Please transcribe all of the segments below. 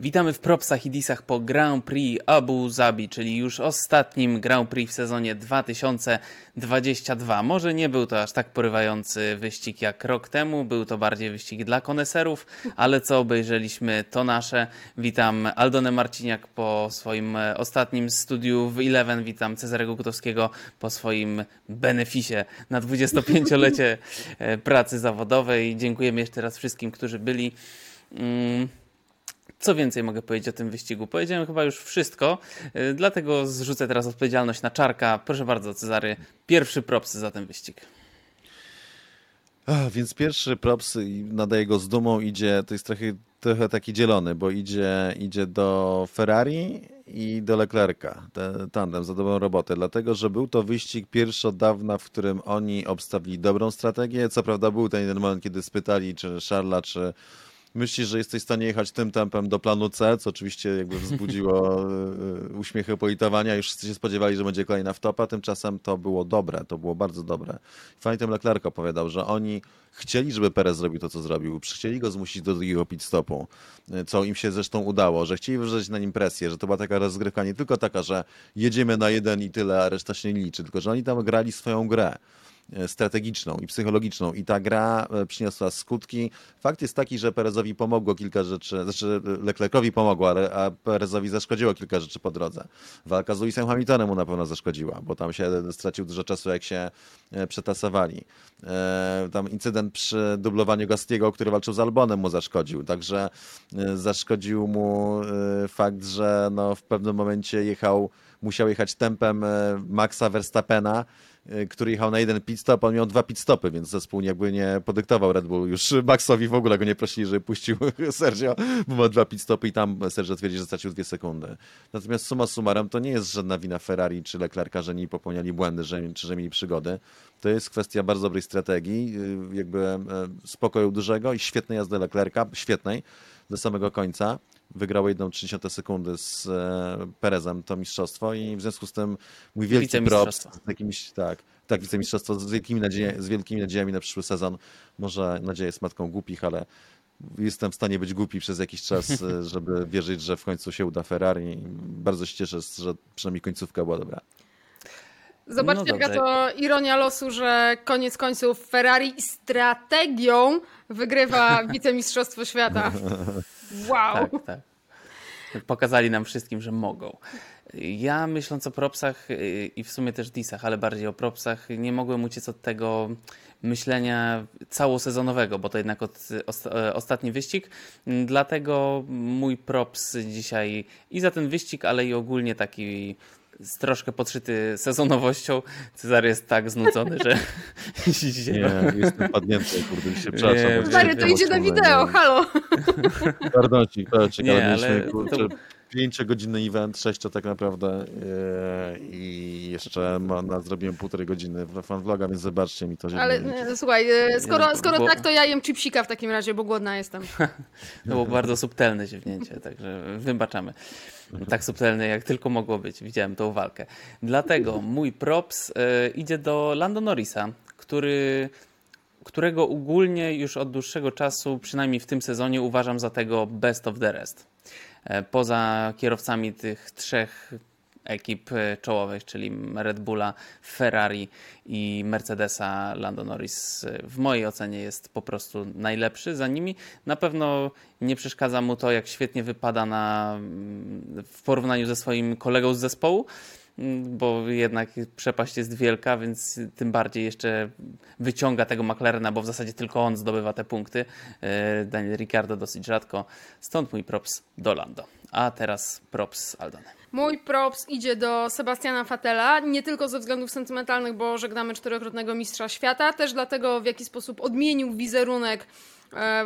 Witamy w propsach i disach po Grand Prix Abu Zabi, czyli już ostatnim Grand Prix w sezonie 2022. Może nie był to aż tak porywający wyścig jak rok temu, był to bardziej wyścig dla koneserów, ale co obejrzeliśmy to nasze. Witam Aldonę Marciniak po swoim ostatnim studiu w Eleven, witam Cezarego Gutowskiego po swoim beneficie na 25-lecie e, pracy zawodowej. Dziękujemy jeszcze raz wszystkim, którzy byli. Mm, co więcej mogę powiedzieć o tym wyścigu? Powiedziałem chyba już wszystko, y, dlatego zrzucę teraz odpowiedzialność na Czarka. Proszę bardzo, Cezary, pierwszy props za ten wyścig. A, więc pierwszy props nadaje go z dumą idzie, to jest trochę, trochę taki dzielony, bo idzie, idzie do Ferrari i do Leclerca, ten tandem za dobrą robotę, dlatego, że był to wyścig pierwszy od dawna, w którym oni obstawili dobrą strategię. Co prawda był ten jeden moment, kiedy spytali, czy Charla, czy myślisz, że jesteś w stanie jechać tym tempem do planu C, co oczywiście jakby wzbudziło e, uśmiechy politowania. Już wszyscy się spodziewali, że będzie kolejna wtopa, tymczasem to było dobre, to było bardzo dobre. Ten Leclerc opowiadał, że oni chcieli, żeby Perez zrobił to, co zrobił. Chcieli go zmusić do drugiego pit stopu, e, co im się zresztą udało, że chcieli wywrzeć na nim presję, że to była taka rozgrywka nie tylko taka, że jedziemy na jeden i tyle, a reszta się nie liczy, tylko że oni tam grali swoją grę. E, strategiczną i psychologiczną i ta gra e, przyniosła skutki. Fakt jest taki, że Perezowi pomogło kilka rzeczy, znaczy Leclercowi pomogło, ale a Perezowi zaszkodziło kilka rzeczy po drodze. Walka z Lewisem Hamiltonem mu na pewno zaszkodziła, bo tam się stracił dużo czasu, jak się e, przetasowali. Tam incydent przy dublowaniu Gastiego, który walczył z Albonem mu zaszkodził, także zaszkodził mu fakt, że no w pewnym momencie jechał, musiał jechać tempem Maxa Verstappena, E, który jechał na jeden pit stop, on miał dwa pit stopy, więc zespół jakby nie podyktował Red Bull. Już Maxowi w ogóle go nie prosili, żeby puścił Sergio, bo ma dwa pit stopy i tam Sergio twierdzi, że stracił dwie sekundy. Natomiast suma summarum to nie jest żadna wina Ferrari czy Leclerca, że nie popełniali błędy, że, czy że mieli przygody. To jest kwestia bardzo dobrej strategii, y, jakby e, spokoju dużego i świetnej jazdy Leclerca, świetnej, do samego końca wygrał jedną 30 sekundy z e, Perezem to mistrzostwo i w związku z tym mój wielki props z jakimiś, tak, tak, wicemistrzostwo z wielkimi, nadzieje, z wielkimi nadziejami na przyszły sezon. Może nadzieja jest matką głupich, ale jestem w stanie być głupi przez jakiś czas, e, żeby wierzyć, że w końcu się uda Ferrari. Bardzo się cieszę, że przynajmniej końcówka była dobra. Zobaczcie, no jaka to ironia losu, że koniec końców Ferrari strategią wygrywa wicemistrzostwo świata. Wow. Tak, tak. Pokazali nam wszystkim, że mogą. Ja myśląc o propsach y, i w sumie też disach, ale bardziej o propsach, nie mogłem uciec od tego myślenia całosezonowego, bo to jednak od, e, ostatni wyścig. Dlatego mój props dzisiaj i za ten wyścig, ale i ogólnie taki troszkę podszyty sezonowością. Cezary jest tak znudzony, że Nie, jestem padnięty, kurde, się przepraszam. Cezary, to idzie na wideo, halo. Pardon ci, ale mieliśmy, kurczę, to... 5-godzinny event, 6 tak naprawdę yy, i jeszcze ma, na, zrobiłem półtorej godziny fanvloga, więc zobaczcie mi to. Ale nie, słuchaj, e, skoro, skoro bo... tak, to ja jem chipsika w takim razie, bo głodna jestem. to było bardzo subtelne ziewnięcie, także wybaczamy. Tak subtelne, jak tylko mogło być. Widziałem tą walkę. Dlatego mój props y, idzie do Lando Norrisa, który którego ogólnie już od dłuższego czasu, przynajmniej w tym sezonie, uważam za tego best of the rest. E, poza kierowcami tych trzech ekip e, czołowych, czyli Red Bulla, Ferrari i Mercedesa, Lando Norris e, w mojej ocenie jest po prostu najlepszy za nimi. Na pewno nie przeszkadza mu to, jak świetnie wypada na, w porównaniu ze swoim kolegą z zespołu bo jednak przepaść jest wielka, więc tym bardziej jeszcze wyciąga tego McLarena, bo w zasadzie tylko on zdobywa te punkty. E, Daniel Ricciardo dosyć rzadko. Stąd mój props do Lando. A teraz props Aldony. Mój props idzie do Sebastiana Fatela, nie tylko ze względów sentymentalnych, bo żegnamy czterokrotnego mistrza świata, też dlatego w jaki sposób odmienił wizerunek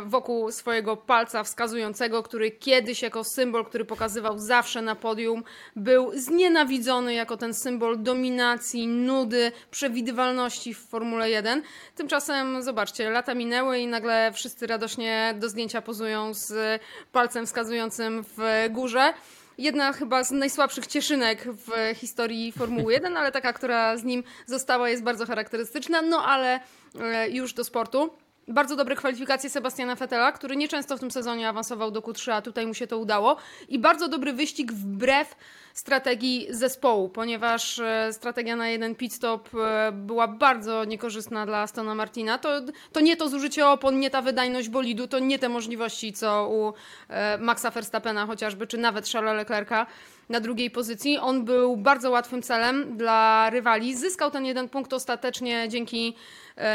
wokół swojego palca wskazującego, który kiedyś jako symbol, który pokazywał zawsze na podium, był znienawidzony jako ten symbol dominacji, nudy, przewidywalności w Formule 1. Tymczasem, zobaczcie, lata minęły i nagle wszyscy radośnie do zdjęcia pozują z palcem wskazującym w górze jedna chyba z najsłabszych cieszynek w historii Formuły 1, ale taka, która z nim została, jest bardzo charakterystyczna. No ale e, już do sportu. Bardzo dobre kwalifikacje Sebastiana Vettela, który nieczęsto w tym sezonie awansował do Q3, a tutaj mu się to udało. I bardzo dobry wyścig wbrew strategii zespołu, ponieważ e, strategia na jeden pit stop e, była bardzo niekorzystna dla Stona Martina. To, to nie to zużycie opon, nie ta wydajność bolidu, to nie te możliwości, co u e, Maxa Verstappena chociażby, czy nawet Charlesa Leclerca na drugiej pozycji. On był bardzo łatwym celem dla rywali. Zyskał ten jeden punkt ostatecznie dzięki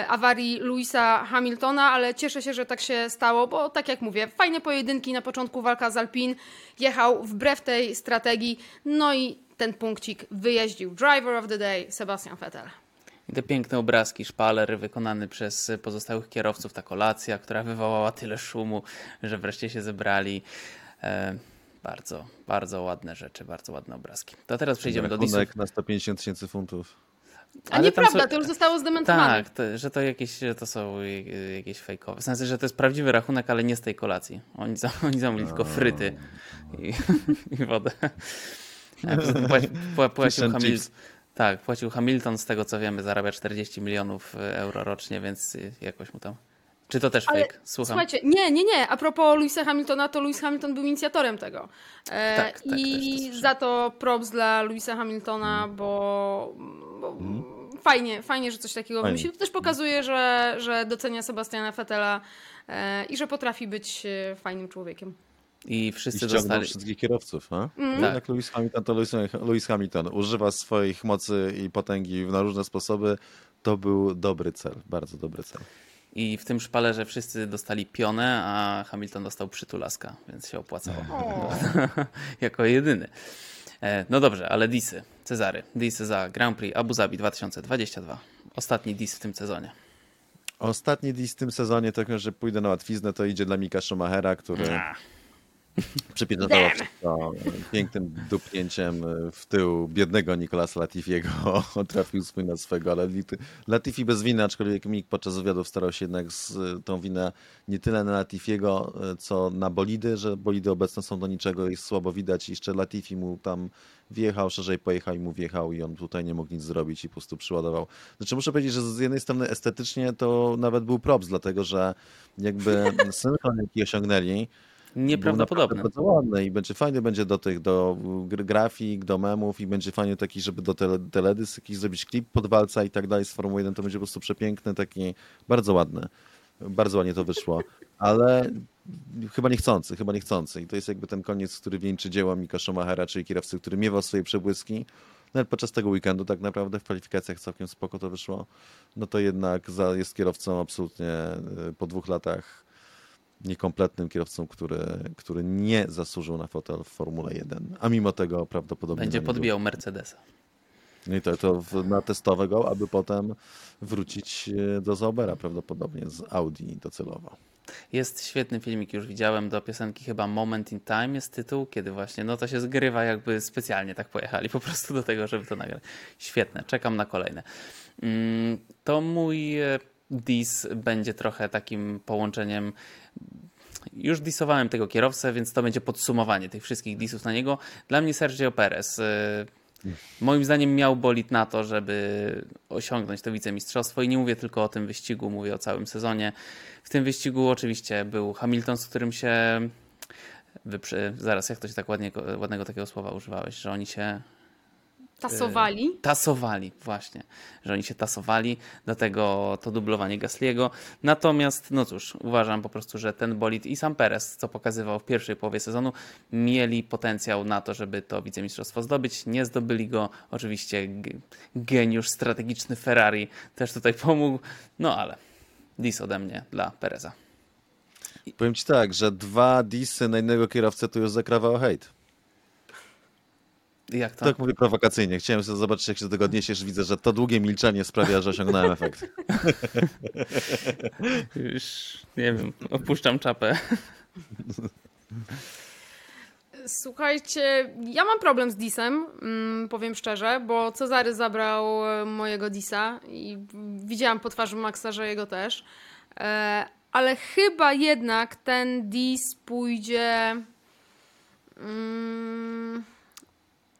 awarii Louisa Hamiltona, ale cieszę się, że tak się stało, bo tak jak mówię, fajne pojedynki na początku walka z Alpin, jechał wbrew tej strategii, no i ten punkcik wyjeździł. Driver of the day, Sebastian Vettel. Te piękne obrazki, szpaler wykonany przez pozostałych kierowców, ta kolacja, która wywołała tyle szumu, że wreszcie się zebrali. E, bardzo, bardzo ładne rzeczy, bardzo ładne obrazki. To teraz przejdziemy do disów. na 150 tysięcy funtów. A Ale nieprawda, są... to już zostało zdementowane. Tak, to, że to jakieś to są jakieś fejkowe. W sensie, że to jest prawdziwy rachunek, ale nie z tej kolacji. Oni, za, oni zamówili tylko fryty i, i wodę. Płacił, Hamil... tak, płacił Hamilton, z tego co wiemy, zarabia 40 milionów euro rocznie, więc jakoś mu tam czy to też Ale, fake? Słucham. Słuchajcie, nie, nie, nie. A propos Louisa Hamiltona, to Louis Hamilton był inicjatorem tego. E, tak, tak, I za to props dla Louisa Hamiltona, bo, bo hmm. fajnie, fajnie, że coś takiego wymyślił. To też pokazuje, że, że docenia Sebastiana Fettela e, i że potrafi być e, fajnym człowiekiem. I wszyscy I dostali... wszystkich kierowców, a? Mm. Tak. Jak Lewis Hamilton, to Lewis, Lewis Hamilton używa swoich mocy i potęgi na różne sposoby. To był dobry cel, bardzo dobry cel. I w tym szpalerze wszyscy dostali pionę, a Hamilton dostał przytulaska, więc się opłacało. jako jedyny. E, no dobrze, ale disy. Cezary. Disy za Grand Prix Abu Zabi 2022. Ostatni dis w tym sezonie. Ostatni dis w tym sezonie, tak że pójdę na łatwiznę, to idzie dla Mika Schumachera, który... Przypieczętował wszystko pięknym dupnięciem w tył biednego Nicolasa Latifiego. Trafił swój na swego, ale Latifi bez winy, aczkolwiek Mik podczas wywiadów starał się jednak z tą winę nie tyle na Latifiego, co na bolidy, że bolidy obecne są do niczego, jest słabo widać i jeszcze Latifi mu tam wjechał, szerzej pojechał i mu wjechał i on tutaj nie mógł nic zrobić i po prostu przyładował. Znaczy muszę powiedzieć, że z jednej strony estetycznie to nawet był props, dlatego że jakby synchron jaki osiągnęli, Nieprawdopodobne. Bardzo ładne i będzie fajny będzie do tych, do grafik, do memów i będzie fajny taki, żeby do tele, jakiś zrobić klip pod walca i tak dalej z Formuły 1, to będzie po prostu przepiękny, taki bardzo ładny. Bardzo ładnie to wyszło, ale chyba niechcący, chyba niechcący. I to jest jakby ten koniec, który wieńczy dzieła Mika Schumachera, czyli kierowcy, który miewał swoje przebłyski. Nawet podczas tego weekendu tak naprawdę w kwalifikacjach całkiem spoko to wyszło. No to jednak jest kierowcą absolutnie y, po dwóch latach niekompletnym kierowcą, który, który nie zasłużył na fotel w Formule 1, a mimo tego prawdopodobnie... Będzie podbijał był. Mercedesa. No i to, to na testowego, aby potem wrócić e, do Zaubera prawdopodobnie z Audi docelowo. Jest świetny filmik, już widziałem do piosenki chyba Moment in Time jest tytuł, kiedy właśnie no to się zgrywa jakby specjalnie tak pojechali po prostu do tego, żeby to nagrać. Świetne, czekam na kolejne. Mm, to mój e, dis będzie trochę takim połączeniem już disowałem tego kierowcę, więc to będzie podsumowanie tych wszystkich disów na niego. Dla mnie Sergio Perez. Y, moim zdaniem miał bolid na to, żeby osiągnąć to wicemistrzostwo i nie mówię tylko o tym wyścigu, mówię o całym sezonie. W tym wyścigu oczywiście był Hamilton, z którym się zaraz jak to się tak ładnie, ładnego takiego słowa używałeś, że oni się Tasowali? Y, tasowali, właśnie. Że oni się tasowali, dlatego to dublowanie Gasliego. Natomiast, no cóż, uważam po prostu, że ten bolid i sam Perez, co pokazywał w pierwszej połowie sezonu, mieli potencjał na to, żeby to wicemistrzostwo zdobyć. Nie zdobyli go. Oczywiście geniusz strategiczny Ferrari też tutaj pomógł. No ale dis ode mnie dla Pereza. Powiem ci tak, że dwa disy na innego kierowcę to już zakrawał hejt. Jak to? Tak mówię prowokacyjnie. Chciałem sobie zobaczyć, jak się do tego odniesiesz. Widzę, że to długie milczenie sprawia, że osiągnąłem efekt. Już nie wiem, opuszczam czapę. Słuchajcie, ja mam problem z Disem, mm, powiem szczerze, bo Cezary zabrał e, mojego Disa i widziałam po twarzy Maxa, że jego też. E, ale chyba jednak ten Dis pójdzie. Mm,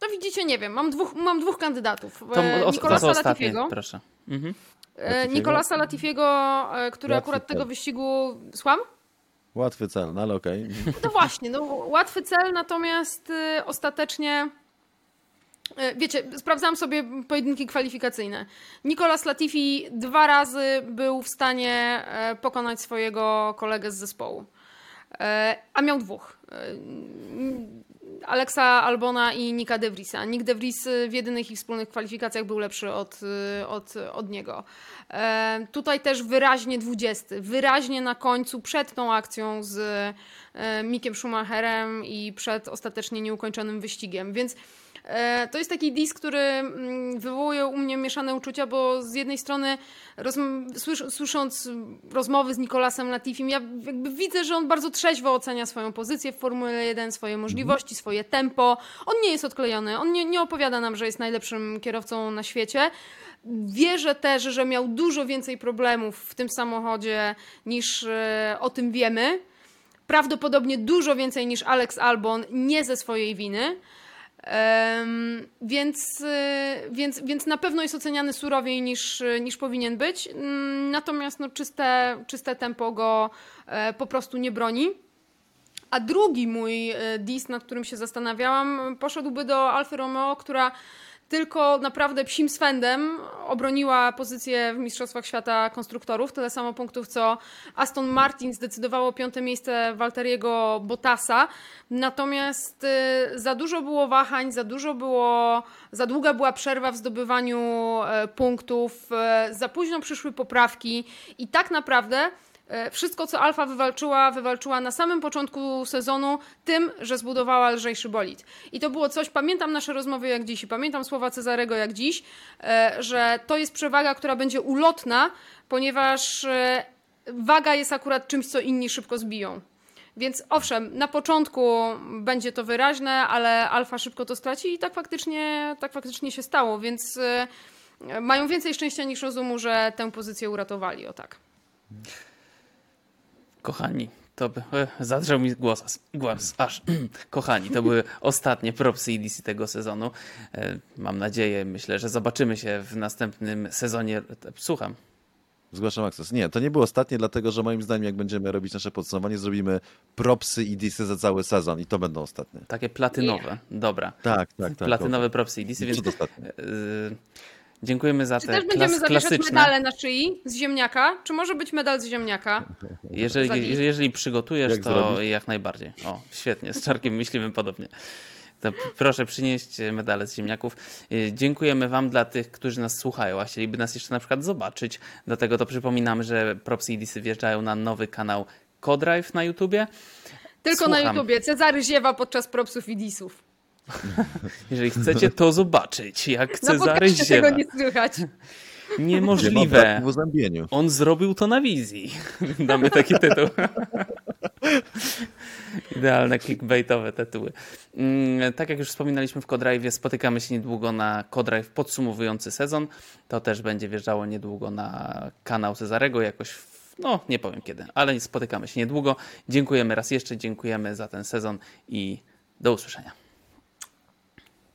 no widzicie, nie wiem, mam dwóch, mam dwóch kandydatów. To, e, Nikolasa to Latifiego. proszę. Mhm. E, Latifiego? Latifiego, e, który Łatwy akurat tego cel. wyścigu... Słucham? Łatwy cel, no ale okej. No właśnie, no łatwy cel, natomiast y, ostatecznie y, wiecie, sprawdzałam sobie pojedynki kwalifikacyjne. Nicolas Latifi dwa razy był w stanie pokonać swojego kolegę z zespołu. A miał dwóch. Alexa Albona i Nika De Vriesa. Nick De Vries y, w jedynych ich wspólnych kwalifikacjach był lepszy od, y, od, od niego. E, tutaj też wyraźnie 20. Wyraźnie na końcu, przed tą akcją z e, Mikiem Schumacherem i przed ostatecznie nieukończonym wyścigiem. Więc to jest taki disk, który mm, wywołuje u mnie mieszane uczucia, bo z jednej strony słysząc rozmowy z Nicolasem Latifim, ja jakby widzę, że on bardzo trzeźwo ocenia swoją pozycję w Formule 1, swoje możliwości, swoje tempo. On nie jest odklejony, on nie, nie opowiada nam, że jest najlepszym kierowcą na świecie. Wierzę też, że miał dużo więcej problemów w tym samochodzie niż e, o tym wiemy. Prawdopodobnie dużo więcej niż Alex Albon, nie ze swojej winy. Em, więc, y, więc, więc na pewno jest oceniany surowiej niż, niż powinien być. Mm, Natomiast no, czyste, czyste tempo go e, po prostu nie broni. A drugi mój e, dis, nad którym się zastanawiałam, poszedłby do Alfy Romeo, która tylko naprawdę psim swędem obroniła pozycję w Mistrzostwach Świata Konstruktorów. Tyle samo punktów, co Aston Martin zdecydowało piąte miejsce Walteriego Bottasa. Natomiast y, za dużo było wahań, za dużo było, za długa była przerwa w zdobywaniu e, punktów, e, za późno przyszły poprawki i tak naprawdę Wszystko, co Alfa wywalczyła, wywalczyła na samym początku sezonu tym, że zbudowała lżejszy bolid. I to było coś, pamiętam nasze rozmowy jak dziś i pamiętam słowa Cezarego jak dziś, e, że to jest przewaga, która będzie ulotna, ponieważ e, waga jest akurat czymś, co inni szybko zbiją. Więc owszem, na początku będzie to wyraźne, ale Alfa szybko to straci i tak faktycznie, tak faktycznie się stało, więc e, mają więcej szczęścia niż rozumu, że tę pozycję uratowali, o tak. Kochani, to by, e, zadrżał mi głos, głos aż. Kochani, to były ostatnie propsy EDC tego sezonu. E, Mam nadzieję, myślę, że zobaczymy się w następnym sezonie. Słucham. Zgłaszam akces. Nie, to nie było ostatnie, dlatego że moim zdaniem, jak będziemy robić nasze podsumowanie, zrobimy propsy i disy za cały sezon i to będą ostatnie. Takie platynowe. Dobra. Tak, tak, tak. Platynowe propsy EDC, więc Przed e, dziękuję za Czy te też będziemy klas, zawieszać klasyczne. medale na szyi z ziemniaka? Czy może być medal z ziemniaka? Jeżeli, jeżeli, przygotujesz, Jak to zrobić? jak najbardziej. O, świetnie, z czarkiem myśliwym podobnie. To p- proszę przynieść medale z ziemniaków. Y, Dziękujemy Wam dla tych, którzy nas słuchają, a chcieliby nas jeszcze na przykład zobaczyć. Dlatego to przypominamy, że Props i Disy wjeżdżają na nowy kanał Codrive na YouTubie. Tylko Słucham. na YouTubie. Cezary ziewa podczas propsów i disów. Jeżeli chcecie to zobaczyć, jak Na Cezary podcaście ziewa. tego nie słychać. Niemożliwe. On zrobił to na wizji. Damy taki tytuł. Idealne clickbaitowe tytuły. Mm, Tak jak już wspominaliśmy w Codrive, spotykamy się niedługo na Codrive podsumowujący sezon. To też będzie wjeżdżało niedługo na kanał Cezarego jakoś, w, no nie powiem kiedy, ale spotykamy się niedługo. Dziękujemy raz jeszcze, dziękujemy za ten sezon i do usłyszenia.